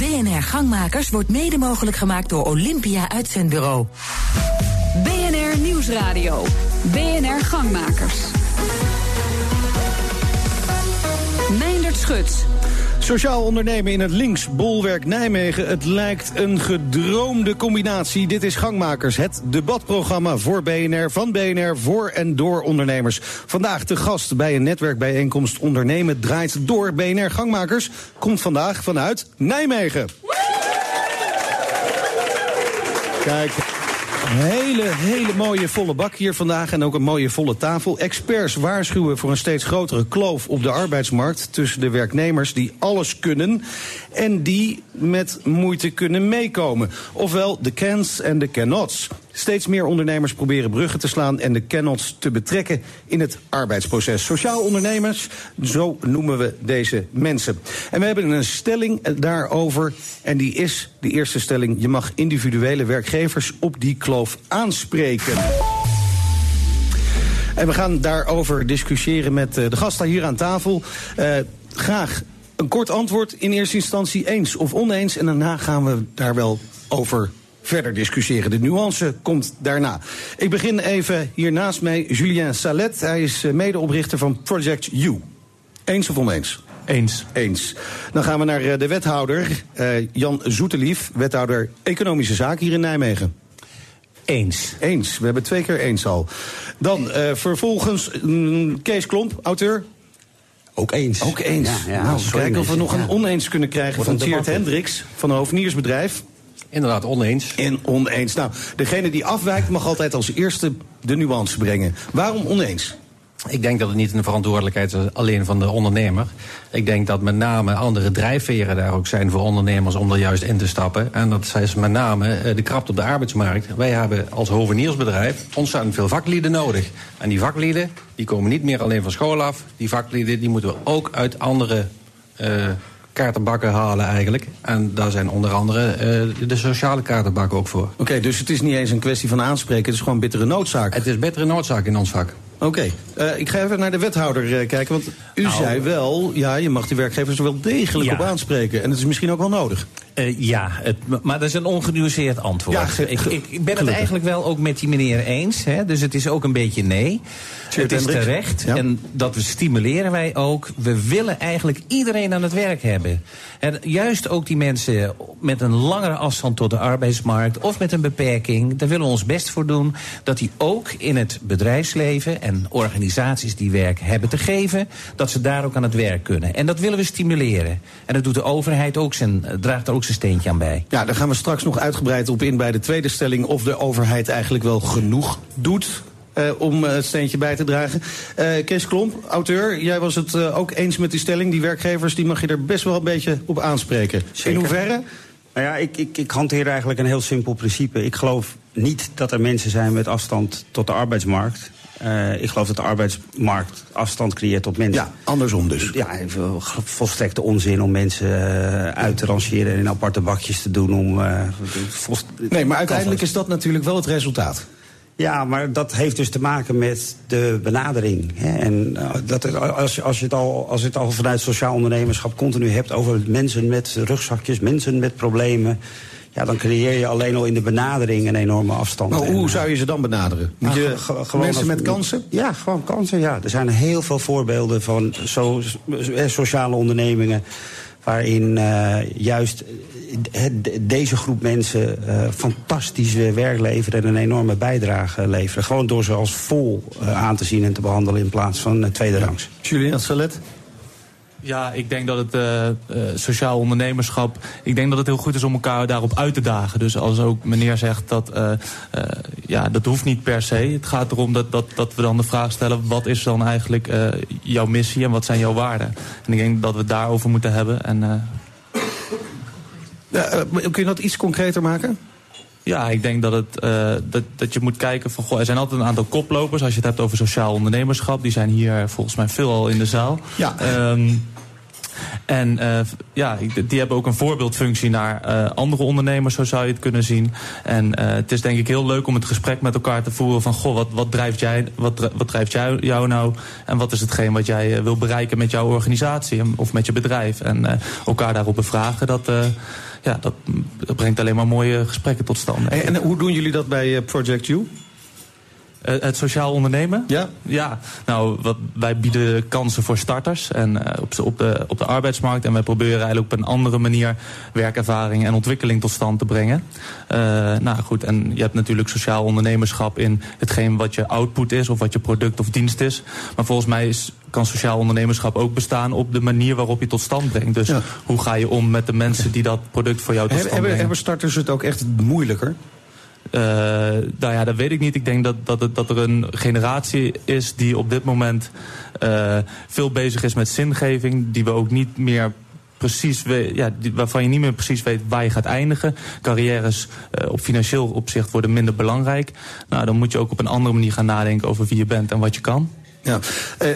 BNR Gangmakers wordt mede mogelijk gemaakt door Olympia Uitzendbureau. BNR Nieuwsradio. BNR Gangmakers. Meindert Schut. Sociaal ondernemen in het linksbolwerk Nijmegen. Het lijkt een gedroomde combinatie. Dit is Gangmakers, het debatprogramma voor BNR, van BNR, voor en door ondernemers. Vandaag de gast bij een netwerkbijeenkomst Ondernemen draait door. BNR Gangmakers komt vandaag vanuit Nijmegen. Kijk, hele, hele mooie volle bak hier vandaag en ook een mooie volle tafel. Experts waarschuwen voor een steeds grotere kloof op de arbeidsmarkt tussen de werknemers die alles kunnen en die met moeite kunnen meekomen. Ofwel de cans en de cannots. Steeds meer ondernemers proberen bruggen te slaan en de cannots te betrekken in het arbeidsproces. Sociaal ondernemers, zo noemen we deze mensen. En we hebben een stelling daarover en die is de eerste stelling: je mag individuele werkgevers op die kloof aanspreken. En we gaan daarover discussiëren met eh, de gasten hier aan tafel. Uh, graag een kort antwoord in eerste instantie eens of oneens. En daarna gaan we daar wel over verder discussiëren. De nuance komt daarna. Ik begin even hier naast mij Julien Salet. Hij is eh, medeoprichter van Project U. Eens of oneens? Eens. Eens. Dan gaan we naar de wethouder, uh, Jan Zoetelief, wethouder Economische Zaken hier in Nijmegen. Eens. Eens. We hebben twee keer eens al. Dan uh, vervolgens mm, Kees Klomp, auteur. Ook eens. Ook eens. Ja, ja, nou, kijken of we nog een oneens kunnen krijgen van Tjeerd Hendricks van een hoveniersbedrijf. Inderdaad, oneens. En oneens. Nou, degene die afwijkt mag altijd als eerste de nuance brengen. Waarom oneens? Ik denk dat het niet een verantwoordelijkheid is alleen van de ondernemer. Ik denk dat met name andere drijfveren daar ook zijn voor ondernemers om er juist in te stappen. En dat is met name de kracht op de arbeidsmarkt. Wij hebben als hoveniersbedrijf ontzettend veel vaklieden nodig. En die vaklieden die komen niet meer alleen van school af. Die vaklieden die moeten we ook uit andere uh, kaartenbakken halen eigenlijk. En daar zijn onder andere uh, de sociale kaartenbakken ook voor. Oké, okay, dus het is niet eens een kwestie van aanspreken, het is gewoon bittere noodzaak. Het is bittere noodzaak in ons vak. Oké, okay. uh, ik ga even naar de wethouder uh, kijken. Want u nou, zei wel, ja, je mag de werkgevers er wel degelijk ja. op aanspreken. En het is misschien ook wel nodig. Uh, ja, het, maar dat is een ongenuanceerd antwoord. Ja, ge, ik, ik, ben het eigenlijk wel ook met die meneer eens. Hè, dus het is ook een beetje nee. Het is terecht. Ja. En dat we stimuleren wij ook. We willen eigenlijk iedereen aan het werk hebben. En juist ook die mensen met een langere afstand tot de arbeidsmarkt... of met een beperking, daar willen we ons best voor doen... dat die ook in het bedrijfsleven en organisaties die werk hebben te geven... dat ze daar ook aan het werk kunnen. En dat willen we stimuleren. En dat doet de overheid ook zijn, draagt er ook zijn steentje aan bij. Ja, daar gaan we straks nog uitgebreid op in bij de tweede stelling... of de overheid eigenlijk wel genoeg doet uh, om het steentje bij te dragen. Uh, Kees Klomp, auteur, jij was het uh, ook eens met die stelling. Die werkgevers die mag je er best wel een beetje op aanspreken. Zeker. In hoeverre? Nou ja, ik, ik, ik hanteer eigenlijk een heel simpel principe. Ik geloof niet dat er mensen zijn met afstand tot de arbeidsmarkt. Uh, ik geloof dat de arbeidsmarkt afstand creëert tot mensen. Ja, andersom dus. Ja, volstrekte onzin om mensen uh, uit te rangeren en in aparte bakjes te doen. Om, uh, volst... Nee, maar uiteindelijk is dat natuurlijk wel het resultaat. Ja, maar dat heeft dus te maken met de benadering. Hè. En dat, als, als, je het al, als je het al vanuit sociaal ondernemerschap continu hebt over mensen met rugzakjes, mensen met problemen. Ja, dan creëer je alleen al in de benadering een enorme afstand. Maar hoe zou je ze dan benaderen? Moet je mensen met kansen? Ja, gewoon kansen, ja. Er zijn heel veel voorbeelden van so, sociale ondernemingen waarin uh, juist deze groep mensen uh, fantastisch werk leveren en een enorme bijdrage leveren. Gewoon door ze als vol uh, aan te zien en te behandelen in plaats van tweede rangs. Julian Salet? Ja, ik denk dat het uh, uh, sociaal ondernemerschap... ik denk dat het heel goed is om elkaar daarop uit te dagen. Dus als ook meneer zegt dat... Uh, ja, dat hoeft niet per se. Het gaat erom dat, dat, dat we dan de vraag stellen... wat is dan eigenlijk jouw missie en wat zijn jouw waarden? En ik denk dat we het daarover moeten hebben. En, ja, kun je dat iets concreter maken? Ja, ik denk dat, het, uh, dat, dat je moet kijken van... Goh, er zijn altijd een aantal koplopers. Als je het hebt over sociaal ondernemerschap. Die zijn hier volgens mij veel al in de zaal. Ja. Um, en uh, ja, die hebben ook een voorbeeldfunctie naar uh, andere ondernemers, zo zou je het kunnen zien. En uh, het is denk ik heel leuk om het gesprek met elkaar te voeren van... goh, wat, wat drijft, jij, wat, wat drijft jou, jou nou en wat is hetgeen wat jij wil bereiken met jouw organisatie of met je bedrijf. En elkaar daarop bevragen, dat ja, dat, brengt alleen maar mooie gesprekken tot stand. en hoe doen jullie dat bij Project You? Uh, het sociaal ondernemen? Ja. Ja, nou, wat, wij bieden kansen voor starters en, uh, op, op, de, op de arbeidsmarkt. En wij proberen eigenlijk op een andere manier werkervaring en ontwikkeling tot stand te brengen. Uh, nou goed, en je hebt natuurlijk sociaal ondernemerschap in hetgeen wat je output is of wat je product of dienst is. Maar volgens mij is, kan sociaal ondernemerschap ook bestaan op de manier waarop je tot stand brengt. Dus ja. hoe ga je om met de mensen die dat product voor jou tot stand brengen? Hebben starters het ook echt moeilijker? Uh, nou ja, dat weet ik niet. Ik denk dat, dat, dat er een generatie is die op dit moment uh, veel bezig is met zingeving. Die we ook niet meer precies weet, ja, waarvan je niet meer precies weet waar je gaat eindigen. Carrières uh, op financieel opzicht worden minder belangrijk. Nou, dan moet je ook op een andere manier gaan nadenken over wie je bent en wat je kan. Ja,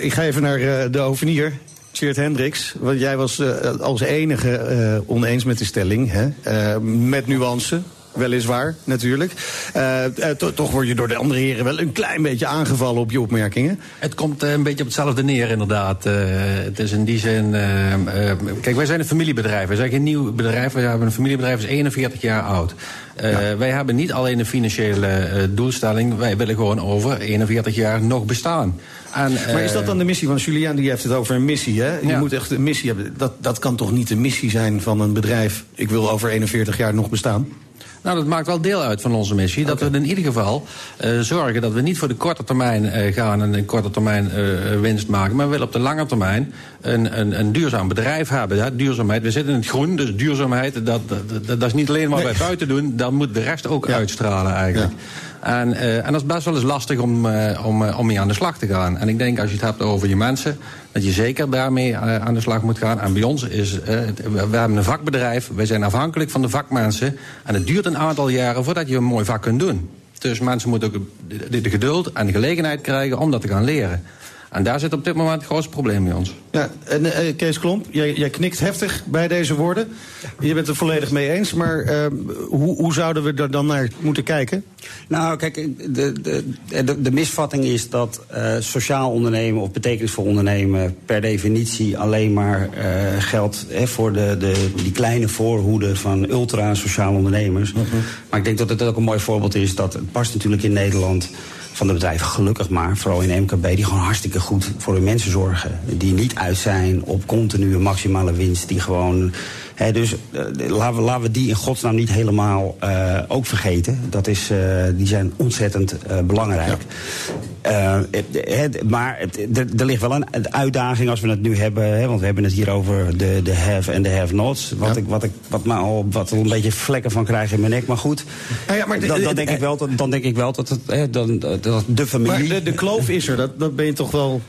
ik ga even naar de ovenier. Cheert Hendricks, want jij was als enige oneens met de stelling, hè? met nuance weliswaar, natuurlijk. Uh, toch word je door de andere heren wel een klein beetje aangevallen op je opmerkingen. Het komt uh, een beetje op hetzelfde neer, inderdaad. het is in die zin... kijk, wij zijn een familiebedrijf. Wij zijn geen nieuw bedrijf. We hebben een familiebedrijf, is 41 jaar oud. Ja. Wij hebben niet alleen een financiële doelstelling. Wij willen gewoon over 41 jaar nog bestaan. En, maar is dat dan de missie? Want Julian die heeft het over een missie. Hè? Je moet echt een missie hebben. Dat, dat kan toch niet de missie zijn van een bedrijf... ik wil over 41 jaar nog bestaan? Nou, dat maakt wel deel uit van onze missie. Dat we in ieder geval uh, zorgen dat we niet voor de korte termijn uh, gaan en een korte termijn uh, winst maken. Maar we willen op de lange termijn een, een, een duurzaam bedrijf hebben. Ja, duurzaamheid. We zitten in het groen, dus duurzaamheid, dat, dat, dat, dat is niet alleen wat nee. wij buiten doen. Dan moet de rest ook ja. uitstralen eigenlijk. Ja. En, uh, en dat is best wel eens lastig om, uh, om, uh, om mee aan de slag te gaan. En ik denk als je het hebt over je mensen, dat je zeker daarmee aan de slag moet gaan. En bij ons is, we hebben een vakbedrijf, wij zijn afhankelijk van de vakmensen. En het duurt een aantal jaren voordat je een mooi vak kunt doen. Dus mensen moeten ook de, de geduld en de gelegenheid krijgen om dat te gaan leren. En daar zit op dit moment het grootste probleem bij ons. Ja, en uh, Kees Klomp, jij, jij, knikt heftig bij deze woorden. Je bent het volledig mee eens, maar uh, hoe, hoe, zouden we er dan naar moeten kijken? Nou, kijk, de, de, de, de misvatting is dat uh, sociaal ondernemen of betekenisvol ondernemen per definitie alleen maar geldt voor de, de, die kleine voorhoede van ultra-sociale ondernemers. -huh. Maar ik denk dat het ook een mooi voorbeeld is dat het past natuurlijk in Nederland van de bedrijven, gelukkig maar, vooral in MKB, die gewoon hartstikke goed voor hun mensen zorgen. Die niet uit zijn op continue maximale winst, die gewoon. Dus uh, laten, we, laten we die in godsnaam niet helemaal uh, ook vergeten. Dat is, uh, die zijn ontzettend belangrijk. Ja. maar er ligt wel een uitdaging als we het nu hebben. Hè, want we hebben het hier over de, de have en de have-nots. Wat, ja. ik, wat, ik, wat, me al, wat een beetje vlekken van krijg in mijn nek. Maar goed, ja, maar dan, dan, denk ik wel, dan denk ik wel dat, het, dan, dat de familie... Maar de, de kloof is er, dat, dat ben je toch wel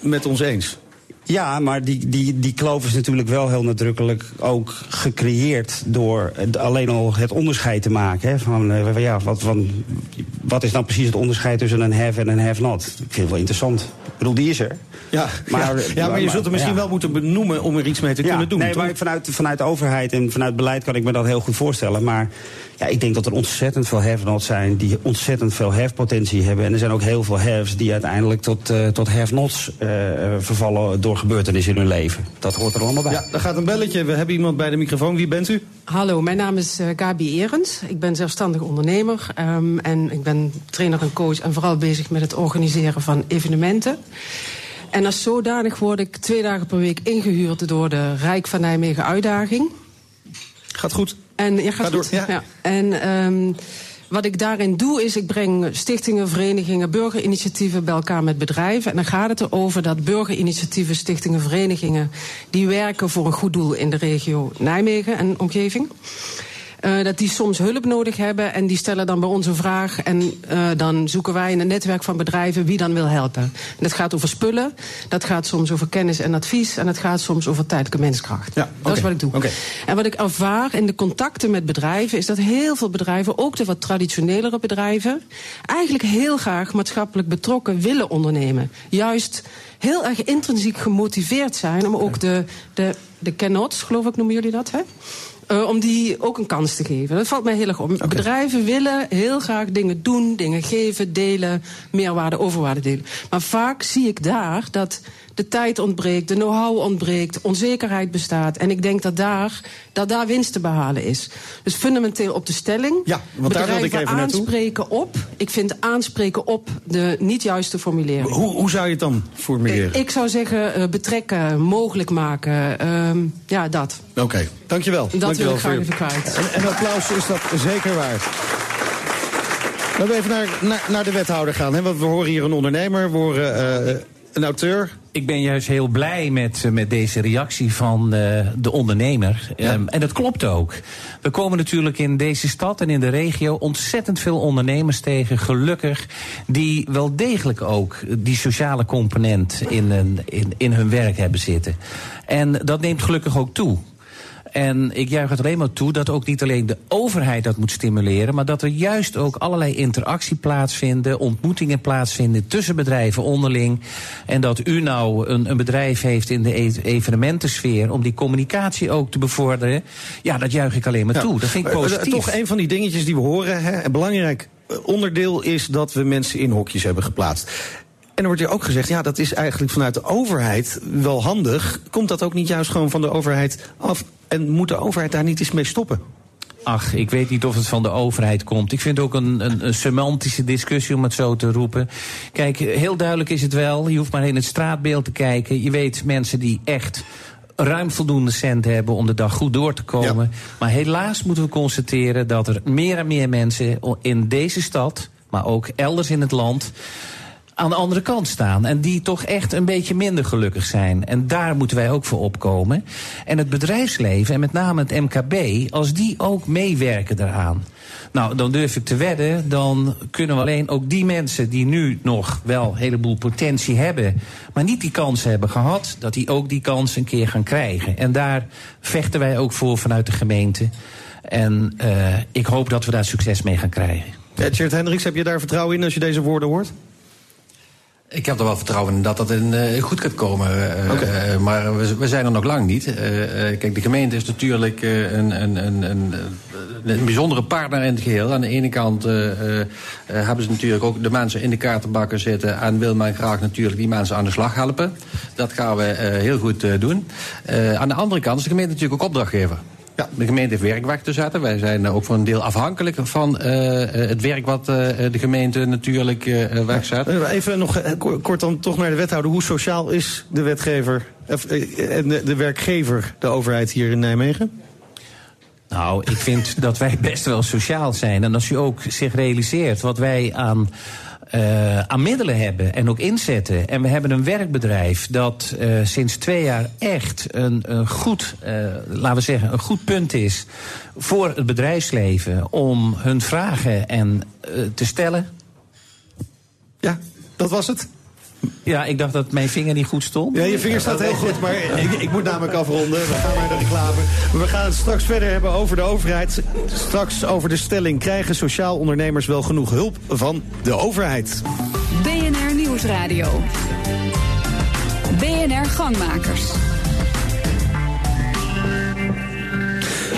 met ons eens? Ja, maar die, die, die kloof is natuurlijk wel heel nadrukkelijk ook gecreëerd door alleen al het onderscheid te maken. Hè, van, uh, ja, wat, van, wat is nou precies het onderscheid tussen een have en een have not? Ik vind het wel interessant. Ik bedoel, die is er. Ja, maar, ja, ja, maar je zult er misschien ja. wel moeten benoemen om er iets mee te kunnen doen. Nee, toch? maar vanuit, vanuit de overheid en vanuit beleid kan ik me dat heel goed voorstellen. Maar ja, ik denk dat er ontzettend veel have-nots zijn die ontzettend veel have-potentie hebben. En er zijn ook heel veel haves die uiteindelijk tot, uh, tot have-nots uh, vervallen door gebeurtenissen in hun leven. Dat hoort er allemaal bij. Ja, daar gaat een belletje. We hebben iemand bij de microfoon. Wie bent u? Hallo, mijn naam is uh, Gabi Erens. Ik ben zelfstandig ondernemer um, en ik ben trainer en coach en vooral bezig met het organiseren van evenementen. En als zodanig word ik twee dagen per week ingehuurd door de Rijk van Nijmegen Uitdaging. Gaat goed. En, ja, gaat Ga door, goed. ja. ja. En um, wat ik daarin doe, is ik breng stichtingen, verenigingen, burgerinitiatieven bij elkaar met bedrijven. En dan gaat het erover dat burgerinitiatieven, stichtingen, verenigingen... die werken voor een goed doel in de regio Nijmegen en omgeving... Uh, dat die soms hulp nodig hebben en die stellen dan bij ons een vraag. En uh, dan zoeken wij in een netwerk van bedrijven wie dan wil helpen. En dat gaat over spullen, dat gaat soms over kennis en advies... en dat gaat soms over tijdelijke menskracht. Ja, okay. Dat is wat ik doe. Okay. En wat ik ervaar in de contacten met bedrijven... is dat heel veel bedrijven, ook de wat traditionelere bedrijven... eigenlijk heel graag maatschappelijk betrokken willen ondernemen. Juist heel erg intrinsiek gemotiveerd zijn om ook de, de, de cannots, geloof ik noemen jullie dat, hè? Uh, om die ook een kans te geven. Dat valt mij heel erg op. Okay. Bedrijven willen heel graag dingen doen, dingen geven, delen, meerwaarde, overwaarde delen. Maar vaak zie ik daar dat de tijd ontbreekt, de know-how ontbreekt, onzekerheid bestaat. En ik denk dat daar, dat daar winst te behalen is. Dus fundamenteel op de stelling. Ja, want daar wil ik even aanspreken op. Ik vind aanspreken op de niet juiste formulering. Hoe, hoe zou je het dan formuleren? Ik, ik zou zeggen uh, betrekken, mogelijk maken. Uh, ja, dat. Oké, dankjewel. Dat dankjewel wil ik graag even kwijt. En, en applaus is dat zeker waard. Laten we even naar, naar, naar de wethouder gaan. Hè? Want we horen hier een ondernemer, we horen uh, een auteur. Ik ben juist heel blij met, eh, met deze reactie van uh, de ondernemer. Ja. Um, en dat klopt ook. We komen natuurlijk in deze stad en in de regio ontzettend veel ondernemers tegen, gelukkig, die wel degelijk ook die sociale component in, in, in hun werk hebben zitten. En dat neemt gelukkig ook toe. En ik juich het alleen maar toe dat ook niet alleen de overheid dat moet stimuleren, maar dat er juist ook allerlei interactie plaatsvinden, ontmoetingen plaatsvinden tussen bedrijven onderling. En dat u nou een, een bedrijf heeft in de e-, evenementensfeer om die communicatie ook te bevorderen. Ja, dat juich ik alleen maar toe. Dat vind ik positief. Toch een van die dingetjes die we horen, hè, belangrijk onderdeel is dat we mensen in hokjes hebben geplaatst. En er wordt hier ook gezegd, ja, dat is eigenlijk vanuit de overheid wel handig. Komt dat ook niet juist gewoon van de overheid af? En moet de overheid daar niet eens mee stoppen? Ach, ik weet niet of het van de overheid komt. Ik vind ook een, een, een, semantische discussie om het zo te roepen. Kijk, heel duidelijk is het wel. Je hoeft maar in het straatbeeld te kijken. Je weet mensen die echt ruim voldoende cent hebben om de dag goed door te komen. Ja. Maar helaas moeten we constateren dat er meer en meer mensen in deze stad, maar ook elders in het land aan de andere kant staan. En die toch echt een beetje minder gelukkig zijn. En daar moeten wij ook voor opkomen. En het bedrijfsleven, en met name het MKB, als die ook meewerken daaraan. Nou, dan durf ik te wedden, dan kunnen we alleen ook die mensen die nu nog wel een heleboel potentie hebben, maar niet die kans hebben gehad, dat die ook die kans een keer gaan krijgen. En daar vechten wij ook voor vanuit de gemeente. En uh, ik hoop dat we daar succes mee gaan krijgen. Ja, Hendricks, heb je daar vertrouwen in als je deze woorden hoort? Ik heb er wel vertrouwen in dat dat in, uh, goed gaat komen. Uh, okay. uh, maar we, we, zijn er nog lang niet. kijk, de gemeente is natuurlijk een, een, een, een, een bijzondere partner in het geheel. Aan de ene kant hebben ze natuurlijk ook de mensen in de kaartenbakken zitten... en wil men graag natuurlijk die mensen aan de slag helpen. Dat gaan we heel goed doen. aan de andere kant is de gemeente natuurlijk ook opdrachtgever. Ja, de gemeente heeft werk weg te zetten. Wij zijn ook voor een deel afhankelijk van uh, het werk wat uh, de gemeente natuurlijk uh, wegzet. Even nog kort dan toch naar de wethouder. Hoe sociaal is de wetgever en de, de werkgever, de overheid hier in Nijmegen? Nou, ik vind dat wij best wel sociaal zijn. En als u ook zich realiseert wat wij aan uh, aan middelen hebben en ook inzetten. En we hebben een werkbedrijf dat uh, sinds twee jaar echt een, een goed, uh, laten we zeggen, een goed punt is voor het bedrijfsleven om hun vragen en te stellen. Ja, dat was het. Ja, ik dacht dat mijn vinger niet goed stond. Ja, je vinger staat heel goed, maar ik, ik moet namelijk afronden. We gaan naar de reclame. We gaan het straks verder hebben over de overheid. Straks over de stelling. Krijgen sociaal ondernemers wel genoeg hulp van de overheid? BNR Nieuwsradio. BNR Gangmakers.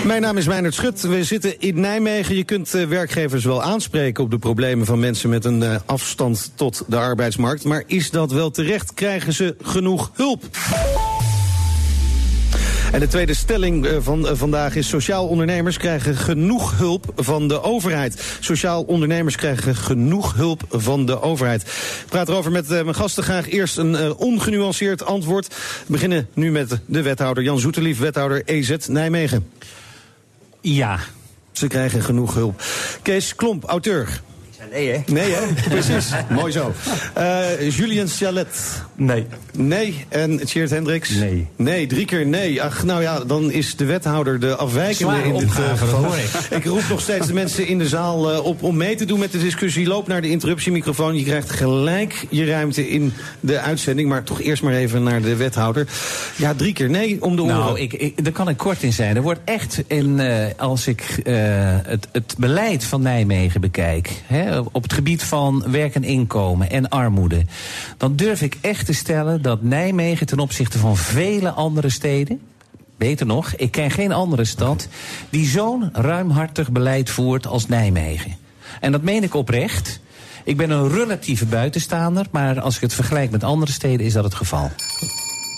Mijn naam is Meijnerd Schut. We zitten in Nijmegen. Je kunt uh, werkgevers wel aanspreken op de problemen van mensen met een uh, afstand tot de arbeidsmarkt. Maar is dat wel terecht? Krijgen ze genoeg hulp? En de tweede stelling uh, van vandaag is: Sociaal ondernemers krijgen genoeg hulp van de overheid. Sociaal ondernemers krijgen genoeg hulp van de overheid. Ik praat erover met mijn gasten. Graag eerst een ongenuanceerd antwoord. We beginnen nu met de wethouder Jan Zoeterlief, wethouder EZ Nijmegen. Ja. Ze krijgen genoeg hulp. Kees Klomp, auteur. Nee, hè? Nee, hè? Precies. Mooi zo. Uh, Julian Chalet. Nee. Nee. En Tjeerd Hendricks? Nee. Nee, drie keer nee. Ach, nou ja, dan is de wethouder de afwijkende Zwaar in dit geval. Ik. ik roep nog steeds de mensen in de zaal uh, op om mee te doen met de discussie. Loop naar de interruptiemicrofoon. Je krijgt gelijk je ruimte in de uitzending. Maar toch eerst maar even naar de wethouder. Ja, drie keer nee om de oren. Nou, ik, ik, daar kan ik kort in zijn. Er wordt echt, in, uh, als ik het, het beleid van Nijmegen bekijk... Hè, op het gebied van werk en inkomen en armoede. Dan durf ik echt te stellen dat Nijmegen ten opzichte van vele andere steden. Beter nog, ik ken geen andere stad die zo'n ruimhartig beleid voert als Nijmegen. En dat meen ik oprecht. Ik ben een relatieve buitenstaander, maar als ik het vergelijk met andere steden is dat het geval.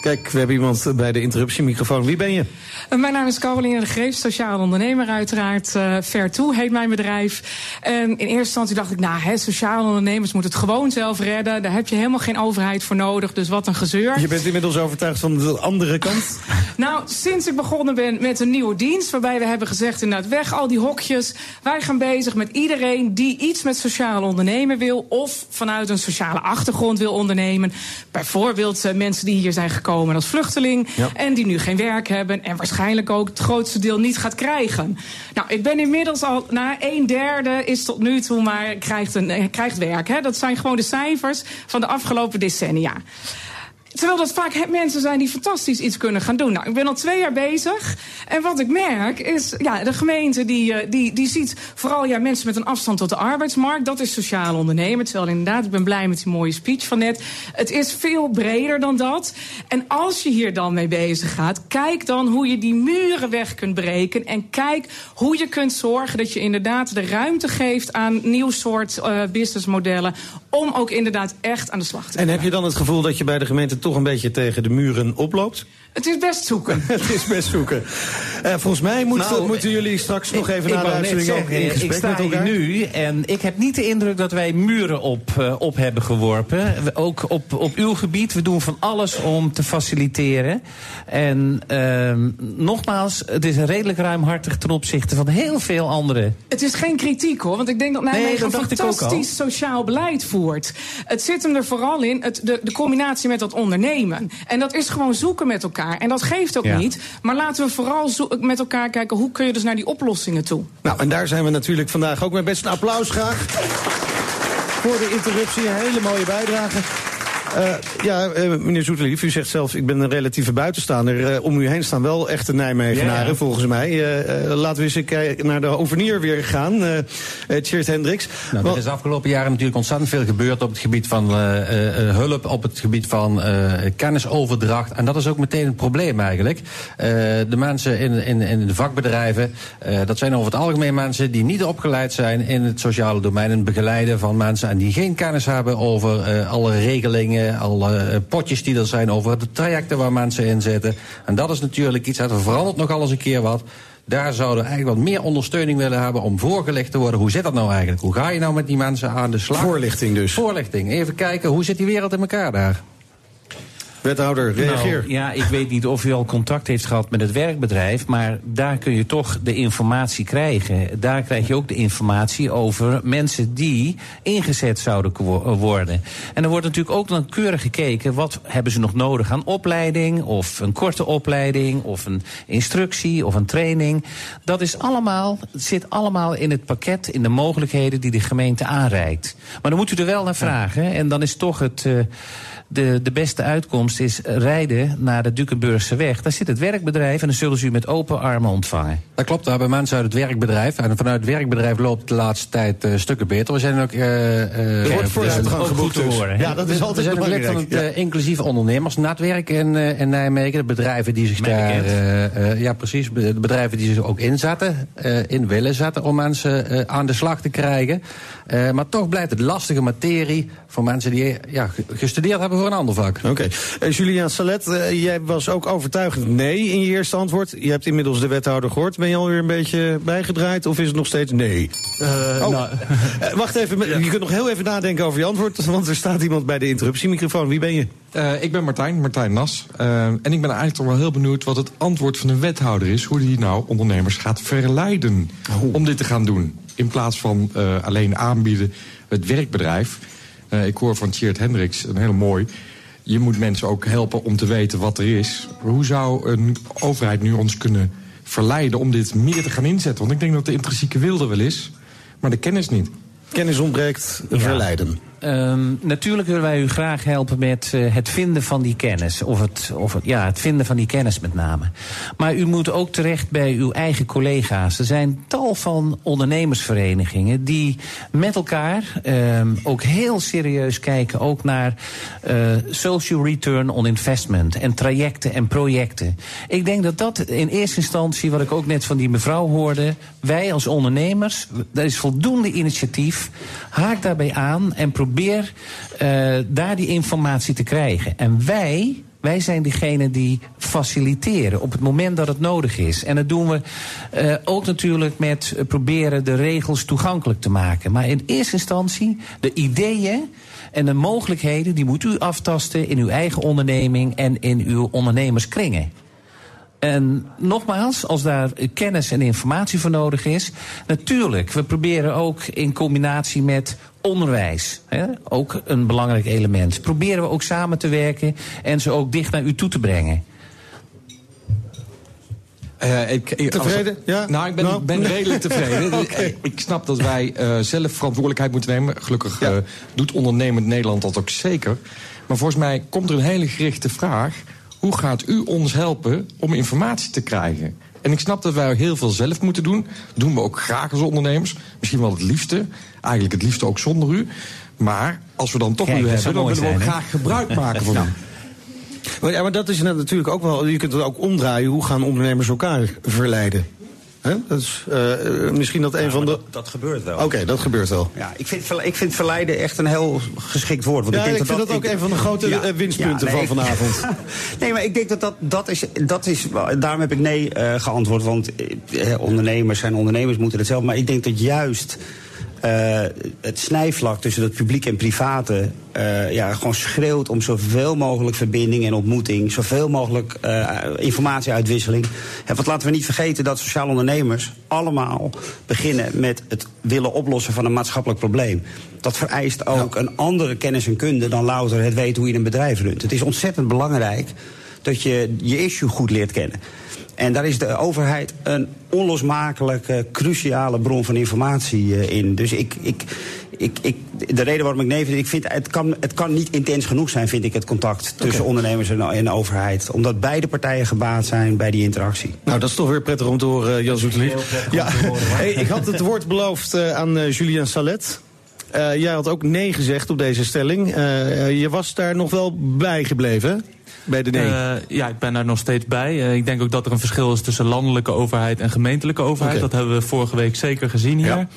Kijk, we hebben iemand bij de interruptiemicrofoon. Wie ben je? Uh, mijn naam is Caroline de Greef, sociaal ondernemer uiteraard. Uh, Fair To heet mijn bedrijf. En in eerste instantie dacht ik, nou, hè, sociale ondernemers moeten het gewoon zelf redden. Daar heb je helemaal geen overheid voor nodig, dus wat een gezeur. Je bent inmiddels overtuigd van de andere kant? nou, sinds ik begonnen ben met een nieuwe dienst... waarbij we hebben gezegd, inderdaad, weg al die hokjes. Wij gaan bezig met iedereen die iets met sociaal ondernemen wil... of vanuit een sociale achtergrond wil ondernemen. Bijvoorbeeld uh, mensen die hier zijn gekomen komen als vluchteling. Ja. En die nu geen werk hebben. En waarschijnlijk ook het grootste deel niet gaat krijgen. Nou, ik ben inmiddels al na een derde is tot nu toe maar krijgt, een, krijgt werk. Hè. Dat zijn gewoon de cijfers van de afgelopen decennia. Terwijl dat vaak mensen zijn die fantastisch iets kunnen gaan doen. Nou, ik ben al twee jaar bezig. En wat ik merk is, ja, de gemeente die, eh, die, die ziet vooral ja, mensen met een afstand tot de arbeidsmarkt. Dat is sociaal ondernemen. Terwijl inderdaad, ik ben blij met die mooie speech van net. Het is veel breder dan dat. En als je hier dan mee bezig gaat, kijk dan hoe je die muren weg kunt breken. En kijk hoe je kunt zorgen dat je inderdaad de ruimte geeft aan nieuw soort uh, businessmodellen. Om ook inderdaad echt aan de slag te gaan. En heb je dan het gevoel dat je bij de gemeente toch een beetje tegen de muren oploopt? Het is best zoeken. het is best zoeken. Uh, volgens mij moet, nou, moeten jullie straks nog even naar de uitzending ook in gesprek ik sta met elkaar. Hier nu en ik heb niet de indruk dat wij muren op, uh, op hebben geworpen. Ook op, op uw gebied. We doen van alles om te faciliteren. En uh, nogmaals, het is redelijk ruimhartig ten opzichte van heel veel andere. Het is geen kritiek hoor, want ik denk dat Nijmegen nee, een fantastisch sociaal beleid voert. Het zit hem er vooral in, het, de, de combinatie met dat ondernemen. En dat is gewoon zoeken met elkaar. En dat geeft ook ja. niet. Maar laten we vooral met elkaar kijken hoe kun je dus naar die oplossingen toe. Nou, en daar zijn we natuurlijk vandaag ook met best een applaus graag. Voor de interruptie, een hele mooie bijdrage. Uh, ja, uh, meneer Zoetelief, u zegt zelf, ik ben een relatieve buitenstaander. Uh, om u heen staan wel echte Nijmegenaren, volgens mij. laten we eens kijken naar de overnier weer gaan. Tjeerd Hendricks. Nou, er is de afgelopen jaren natuurlijk ontzettend veel gebeurd op het gebied van hulp, op het gebied van kennisoverdracht. En dat is ook meteen een probleem eigenlijk. de mensen in, in, in de vakbedrijven, dat zijn over het algemeen mensen die niet opgeleid zijn in het sociale domein, in het begeleiden van mensen en die geen kennis hebben over alle regelingen alle potjes die er zijn over de trajecten waar mensen in zitten. En dat is natuurlijk iets, dat verandert nogal eens een keer wat. Daar zouden we eigenlijk wat meer ondersteuning willen hebben om voorgelegd te worden. Hoe zit dat nou eigenlijk? Hoe ga je nou met die mensen aan de slag? Voorlichting dus. Voorlichting. Even kijken, hoe zit die wereld in elkaar daar? Wethouder, reageer. Nou, ja, ik weet niet of u al contact heeft gehad met het werkbedrijf, maar daar kun je toch de informatie krijgen. Daar krijg je ook de informatie over mensen die ingezet zouden worden. En er wordt natuurlijk ook dan keurig gekeken, wat hebben ze nog nodig aan opleiding, of een korte opleiding, of een instructie, of een training. Dat is allemaal, zit allemaal in het pakket, in de mogelijkheden die de gemeente aanreikt. Maar dan moet u er wel naar vragen, en dan is toch het... Uh, de, de beste uitkomst is rijden naar de Dukenburgse weg. Daar zit het werkbedrijf en dan zullen ze u met open armen ontvangen. Dat klopt, daar hebben mensen uit het werkbedrijf. En vanuit het werkbedrijf loopt de laatste tijd uh, stukken beter. We zijn ook... Uh, uh, wordt vooruitgang geboekt dus. horen. Ja, dat is altijd We zijn van het ja. inclusieve ondernemersnetwerk in, in Nijmegen. De bedrijven die zich daar... ja, precies. De bedrijven die zich ook inzetten, in willen zetten... om mensen aan de slag te krijgen. Maar toch blijft het lastige materie voor mensen die ja, gestudeerd hebben voor een ander vak. Oké. Okay. Uh, Julian Salet, uh, jij was ook overtuigend nee in je eerste antwoord. Je hebt inmiddels de wethouder gehoord. Ben je alweer een beetje bijgedraaid of is het nog steeds nee? Uh, oh. nou. wacht even, ja. je kunt nog heel even nadenken over je antwoord. Want er staat iemand bij de interruptiemicrofoon. Wie ben je? ik ben Martijn, Martijn Nas. en ik ben eigenlijk toch wel heel benieuwd wat het antwoord van de wethouder is. Hoe die nou ondernemers gaat verleiden oh. om dit te gaan doen. In plaats van alleen aanbieden het werkbedrijf... Uh, ik hoor van Tjeerd Hendricks, een heel mooi... je moet mensen ook helpen om te weten wat er is. Hoe zou een overheid nu ons kunnen verleiden om dit meer te gaan inzetten? Want ik denk dat de intrinsieke wil er wel is, maar de kennis niet. Kennis ontbreekt, verleiden. Um, natuurlijk willen wij u graag helpen met uh, het vinden van die kennis. Of, het, of het, ja, het vinden van die kennis met name. Maar u moet ook terecht bij uw eigen collega's. Er zijn tal van ondernemersverenigingen die met elkaar um, ook heel serieus kijken. Ook naar uh, social return on investment. En trajecten en projecten. Ik denk dat dat in eerste instantie, wat ik ook net van die mevrouw hoorde. Wij als ondernemers, er is voldoende initiatief. Haak daarbij aan en probeer probeer uh, daar die informatie te krijgen. En wij, wij zijn diegene die faciliteren op het moment dat het nodig is. En dat doen we uh, ook natuurlijk met proberen de regels toegankelijk te maken. Maar in eerste instantie de ideeën en de mogelijkheden... die moet u aftasten in uw eigen onderneming en in uw ondernemerskringen. En nogmaals, als daar kennis en informatie voor nodig is, natuurlijk, we proberen ook in combinatie met onderwijs, hè, ook een belangrijk element, proberen we ook samen te werken en ze ook dicht naar u toe te brengen. Uh, ik, tevreden? ja? Nou, ik ben, nou. ben redelijk tevreden. okay. Ik snap dat wij uh, zelf verantwoordelijkheid moeten nemen. Gelukkig ja. uh, doet ondernemend Nederland dat ook zeker. Maar volgens mij komt er een hele gerichte vraag hoe gaat u ons helpen om informatie te krijgen? En ik snap dat wij heel veel zelf moeten doen. Dat doen we ook graag als ondernemers. Misschien wel het liefste. Eigenlijk het liefste ook zonder u. Maar als we dan toch Kijk, u hebben, dan willen we ook graag gebruik maken van u. Maar, ja, maar dat is natuurlijk ook wel. Je kunt het ook omdraaien. Hoe gaan ondernemers elkaar verleiden? Dat is uh, misschien dat een ja, van de. Dat, dat, gebeurt wel. Oké, okay, dat gebeurt wel. Ja, ik, vind, ik vind verleiden echt een heel geschikt woord. Want ja, ik, denk ik dat vind dat, dat ook ik, een van de grote ja, uh, winstpunten ja, nee, van vanavond. nee, maar ik denk dat dat, dat, is, dat is. Daarom heb ik nee uh, geantwoord. Want ondernemers zijn ondernemers, moeten het zelf. Maar ik denk dat juist. Uh, het snijvlak tussen het publiek en private uh, ja, gewoon schreeuwt om zoveel mogelijk verbinding en ontmoeting, zoveel mogelijk uh, informatieuitwisseling. En wat laten we niet vergeten dat sociale ondernemers allemaal beginnen met het willen oplossen van een maatschappelijk probleem. Dat vereist ook ja. een andere kennis en kunde dan louter het weten hoe je een bedrijf runt. Het is ontzettend belangrijk dat je je issue goed leert kennen. En daar is de overheid een onlosmakelijke, cruciale bron van informatie uh, in. Dus ik, ik, ik, ik, de reden waarom ik nee vind, ik vind het kan, het kan niet intens genoeg zijn, vind ik, het contact tussen okay. ondernemers en, en overheid. Omdat beide partijen gebaat zijn bij die interactie. Nou, dat is toch weer prettig om te horen, Jan Zoetelier. Ja, hey, ik had het woord beloofd uh, aan uh, Julian Salet. Uh, jij had ook nee gezegd op deze stelling. Uh, je was daar nog wel bij gebleven, bij de nee? Uh, ja, ik ben daar nog steeds bij. Uh, ik denk ook dat er een verschil is tussen landelijke overheid en gemeentelijke overheid. Okay. Dat hebben we vorige week zeker gezien hier. Ja.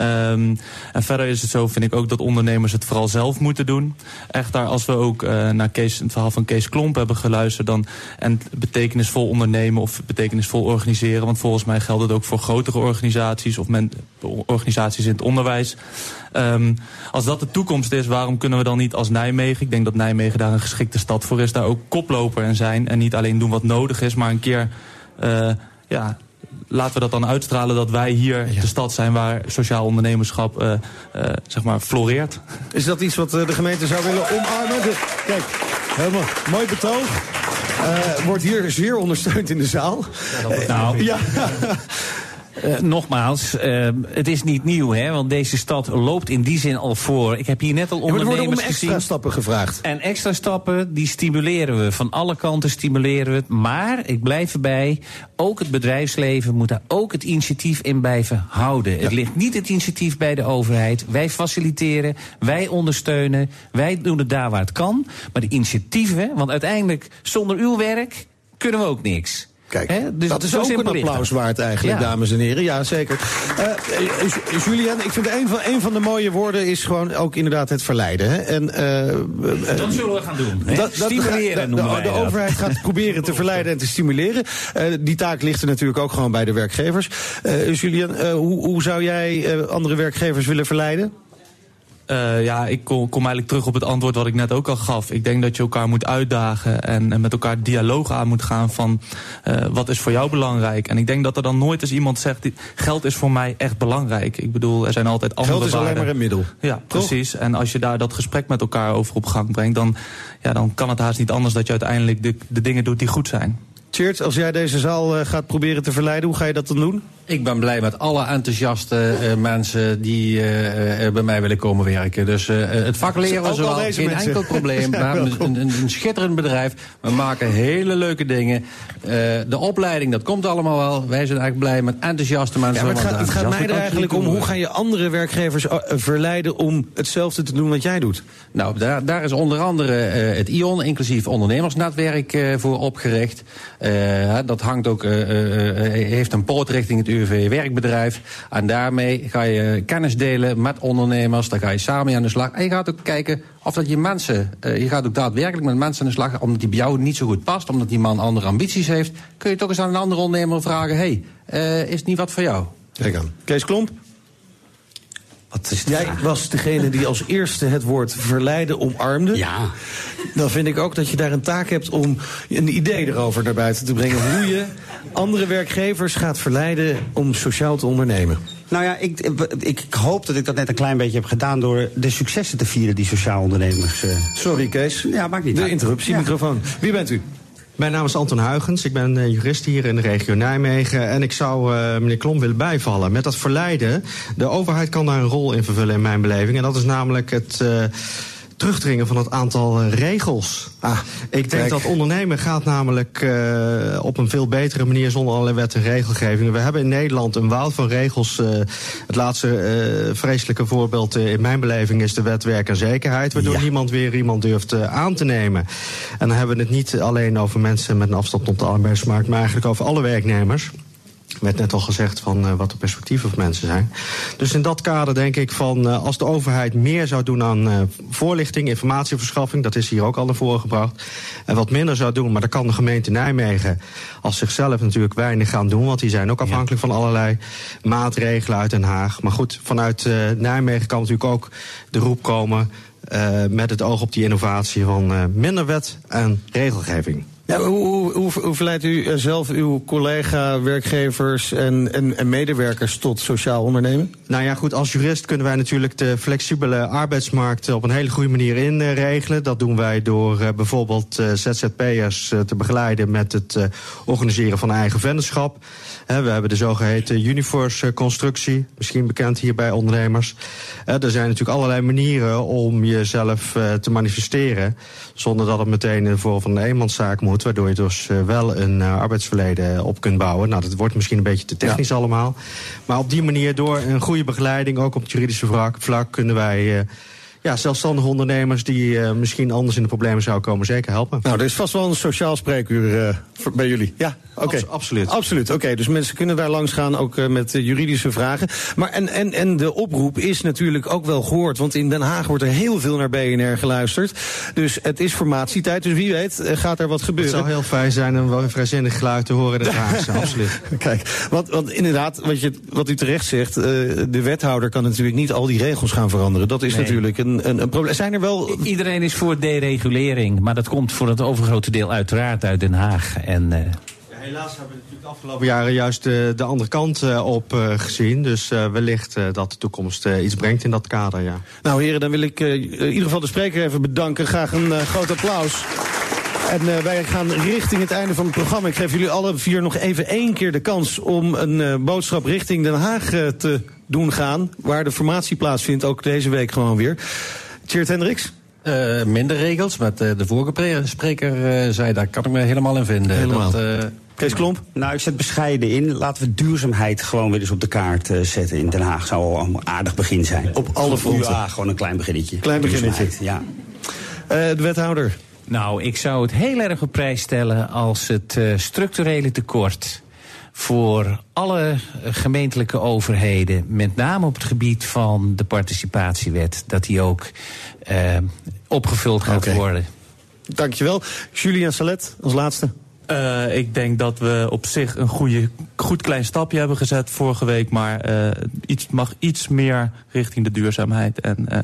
Um, en verder is het zo, vind ik ook, dat ondernemers het vooral zelf moeten doen. Echt daar, als we ook uh, naar Kees, het verhaal van Kees Klomp hebben geluisterd... Dan, en betekenisvol ondernemen of betekenisvol organiseren... want volgens mij geldt het ook voor grotere organisaties... of men, organisaties in het onderwijs... Um, als dat de toekomst is, waarom kunnen we dan niet als Nijmegen... ik denk dat Nijmegen daar een geschikte stad voor is... daar ook koploper in zijn en niet alleen doen wat nodig is... maar een keer uh, ja, laten we dat dan uitstralen dat wij hier ja. de stad zijn waar sociaal ondernemerschap uh, uh, zeg maar floreert. Is dat iets wat de gemeente zou willen omarmen? De, kijk, helemaal mooi betoog. Uh, wordt hier zeer ondersteund in de zaal. Ja, nou, ja. Uh, nogmaals, uh, het is niet nieuw, hè, want deze stad loopt in die zin al voor. Ik heb hier net al ondernemers ja, er worden om extra gezien. stappen gevraagd. En extra stappen, die stimuleren we. Van alle kanten stimuleren we het. Maar, ik blijf erbij, ook het bedrijfsleven moet daar ook het initiatief in blijven houden. Ja. Het ligt niet het initiatief bij de overheid. Wij faciliteren, wij ondersteunen, wij doen het daar waar het kan. Maar de initiatieven, want uiteindelijk zonder uw werk kunnen we ook niks. Kijk, dus dat is ook een applaus waard eigenlijk, ja. dames en heren. Ja, zeker. Uh, Julian, ik vind een van, een van de mooie woorden is gewoon ook inderdaad het verleiden. Hè? En, uh, dat zullen we gaan doen. Dat, dat, stimuleren de, de, de, de overheid gaat proberen te verleiden en te stimuleren. Uh, die taak ligt er natuurlijk ook gewoon bij de werkgevers. Julian, hoe, hoe zou jij andere werkgevers willen verleiden? Uh, ja, ik kom, kom eigenlijk terug op het antwoord wat ik net ook al gaf. Ik denk dat je elkaar moet uitdagen en, en met elkaar dialoog aan moet gaan van uh, wat is voor jou belangrijk. En ik denk dat er dan nooit eens iemand zegt, die, geld is voor mij echt belangrijk. Ik bedoel, er zijn altijd andere Geld is waarden. alleen maar een middel. Ja, Toch? precies. En als je daar dat gesprek met elkaar over op gang brengt, dan, ja, dan kan het haast niet anders dat je uiteindelijk de, de dingen doet die goed zijn. Tjeerd, als jij deze zaal uh, gaat proberen te verleiden, hoe ga je dat dan doen? Ik ben blij met alle enthousiaste uh, mensen die uh, bij mij willen komen werken. Dus het vak leren is wel geen mensen. enkel probleem. We hebben een, een, een, schitterend bedrijf. We maken hele leuke dingen. de opleiding, dat komt allemaal wel. Wij zijn eigenlijk blij met enthousiaste mensen. Ja, het gaat, het gaat mij er eigenlijk om, hoe ga je andere werkgevers verleiden... om hetzelfde te doen wat jij doet? Nou, daar, daar is onder andere het ION, inclusief ondernemersnetwerk, voor opgericht. Dat hangt ook, heeft een poot richting het UWV-werkbedrijf. En daarmee ga je kennis delen met ondernemers. Dan ga je samen aan de slag. En je gaat ook kijken of dat je mensen... Uh, je gaat ook daadwerkelijk met mensen aan de slag... omdat die bij jou niet zo goed past, omdat die man andere ambities heeft... kun je toch eens aan een andere ondernemer vragen... hey, uh, is het niet wat voor jou? Kijk aan. Kees Klomp? Jij was degene die als eerste het woord verleiden omarmde. Ja. Dan vind ik ook dat je daar een taak hebt om een idee erover naar buiten te brengen. Hoe je andere werkgevers gaat verleiden om sociaal te ondernemen. Nou ja, ik, ik, hoop dat ik dat net een klein beetje heb gedaan door de successen te vieren die sociaal ondernemers. Uh... Sorry, Kees. Ja, maakt niet De interruptie, microfoon. Wie bent u? Mijn naam is Anton Huigens. Ik ben uh, jurist hier in de regio Nijmegen. En ik zou uh, meneer Klom willen bijvallen. Met dat verleiden, de overheid kan daar een rol in vervullen in mijn beleving. En dat is namelijk het... Uh, terugdringen van het aantal eh, regels. Ah, ik denk dat ondernemen gaat namelijk uh, op een veel betere manier zonder allerlei wet en regelgeving. We hebben in Nederland een woud van regels. Uh, het laatste vreselijke voorbeeld in mijn beleving is de wet werk en zekerheid. Waardoor niemand weer iemand durft aan te nemen. En dan hebben we het niet alleen over mensen met een afstand tot de arbeidsmarkt, maar eigenlijk over alle werknemers werd net al gezegd van uh, wat de perspectieven van mensen zijn. Dus in dat kader denk ik van uh, als de overheid meer zou doen aan uh, voorlichting, informatieverschaffing, dat is hier ook al naar voren gebracht. En wat minder zou doen, maar daar kan de gemeente Nijmegen als zichzelf natuurlijk weinig gaan doen, want die zijn ook afhankelijk van allerlei maatregelen uit Den Haag. Maar goed, vanuit Nijmegen kan natuurlijk ook de roep komen met het oog op die innovatie van minder wet en regelgeving. Hoe, hoe, verleidt u eh, zelf uw collega, werkgevers en, en, en, medewerkers tot sociaal ondernemen? Nou ja, goed, als jurist kunnen wij natuurlijk de flexibele arbeidsmarkt op een hele goede manier inregelen. Dat doen wij door uh, bijvoorbeeld uh, ZZP'ers te begeleiden met het organiseren van eigen vennootschap. we hebben de zogeheten Uniforce-constructie, misschien bekend hier bij ondernemers. er zijn natuurlijk allerlei manieren om jezelf te manifesteren, zonder dat het meteen in de van een eenmanszaak moet waardoor je dus uh, wel een uh, arbeidsverleden op kunt bouwen. Nou, dat wordt misschien een beetje te technisch ja. allemaal. Maar op die manier, door een goede begeleiding, ook op het juridische vlak, vlak kunnen wij... Ja, zelfstandige ondernemers die uh, misschien anders in de problemen zouden komen, zeker helpen. Nou, er is vast wel een sociaal spreekuur uh, bij jullie. Ja, oké. Okay. Abs absoluut. Absoluut, oké. Okay, dus mensen kunnen daar langs gaan, ook uh, met juridische vragen. Maar en, en, en de oproep is natuurlijk ook wel gehoord, want in Den Haag wordt er heel veel naar BNR geluisterd. Dus het is formatietijd, dus wie weet gaat er wat gebeuren. Het zou heel fijn zijn om een vrijzinnig geluid te horen in Den Haag, absoluut. Kijk, want, want inderdaad, wat, je, wat u terecht zegt, de wethouder kan natuurlijk niet al die regels gaan veranderen. Dat is nee. natuurlijk een een, een probleem. Zijn er wel... Iedereen is voor deregulering, maar dat komt voor het overgrote deel uiteraard uit Den Haag. En, uh... Helaas hebben we natuurlijk de afgelopen jaren juist de, de andere kant uh, op gezien. Dus wellicht dat de toekomst iets brengt in dat kader, ja. Nou heren, dan wil ik in ieder geval de spreker even bedanken. Graag een groot applaus. En wij gaan richting het einde van het programma. Ik geef jullie alle vier nog even één keer de kans om een boodschap richting Den Haag te doen gaan. Waar de formatie plaatsvindt, ook deze week gewoon weer. Tjeerd Hendricks? Uh, minder regels, met uh, de vorige spreker uh, zei, daar kan ik me helemaal in vinden. Helemaal. Dat, Kees Klomp? Nou, ik zet bescheiden in. Laten we duurzaamheid gewoon weer eens op de kaart zetten in Den Haag. Zou al een aardig begin zijn. Op alle fronten? Ja, gewoon een klein beginnetje. Klein beginnetje. Ja. de wethouder? Nou, ik zou het heel erg op prijs stellen als het structurele tekort voor alle gemeentelijke overheden, met name op het gebied van de participatiewet, dat die ook uh, opgevuld gaat okay. worden. Dankjewel. Julian Salet als laatste. Uh, ik denk dat we op zich een goede, goed klein stapje hebben gezet vorige week. Maar uh, iets, mag iets meer richting de duurzaamheid. En uh,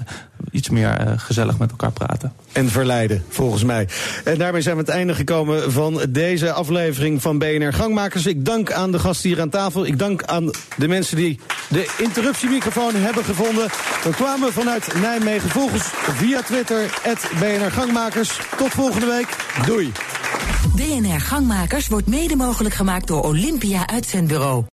iets meer gezellig met elkaar praten. En verleiden, volgens mij. En daarmee zijn we aan het einde gekomen van deze aflevering van BNR Gangmakers. Ik dank aan de gasten hier aan tafel. Ik dank aan de mensen die de interruptiemicrofoon hebben gevonden. We kwamen vanuit Nijmegen. Volg ons via Twitter, BNR Gangmakers. Tot volgende week. Doei. BNR Gangmakers wordt mede mogelijk gemaakt door Olympia Uitzendbureau.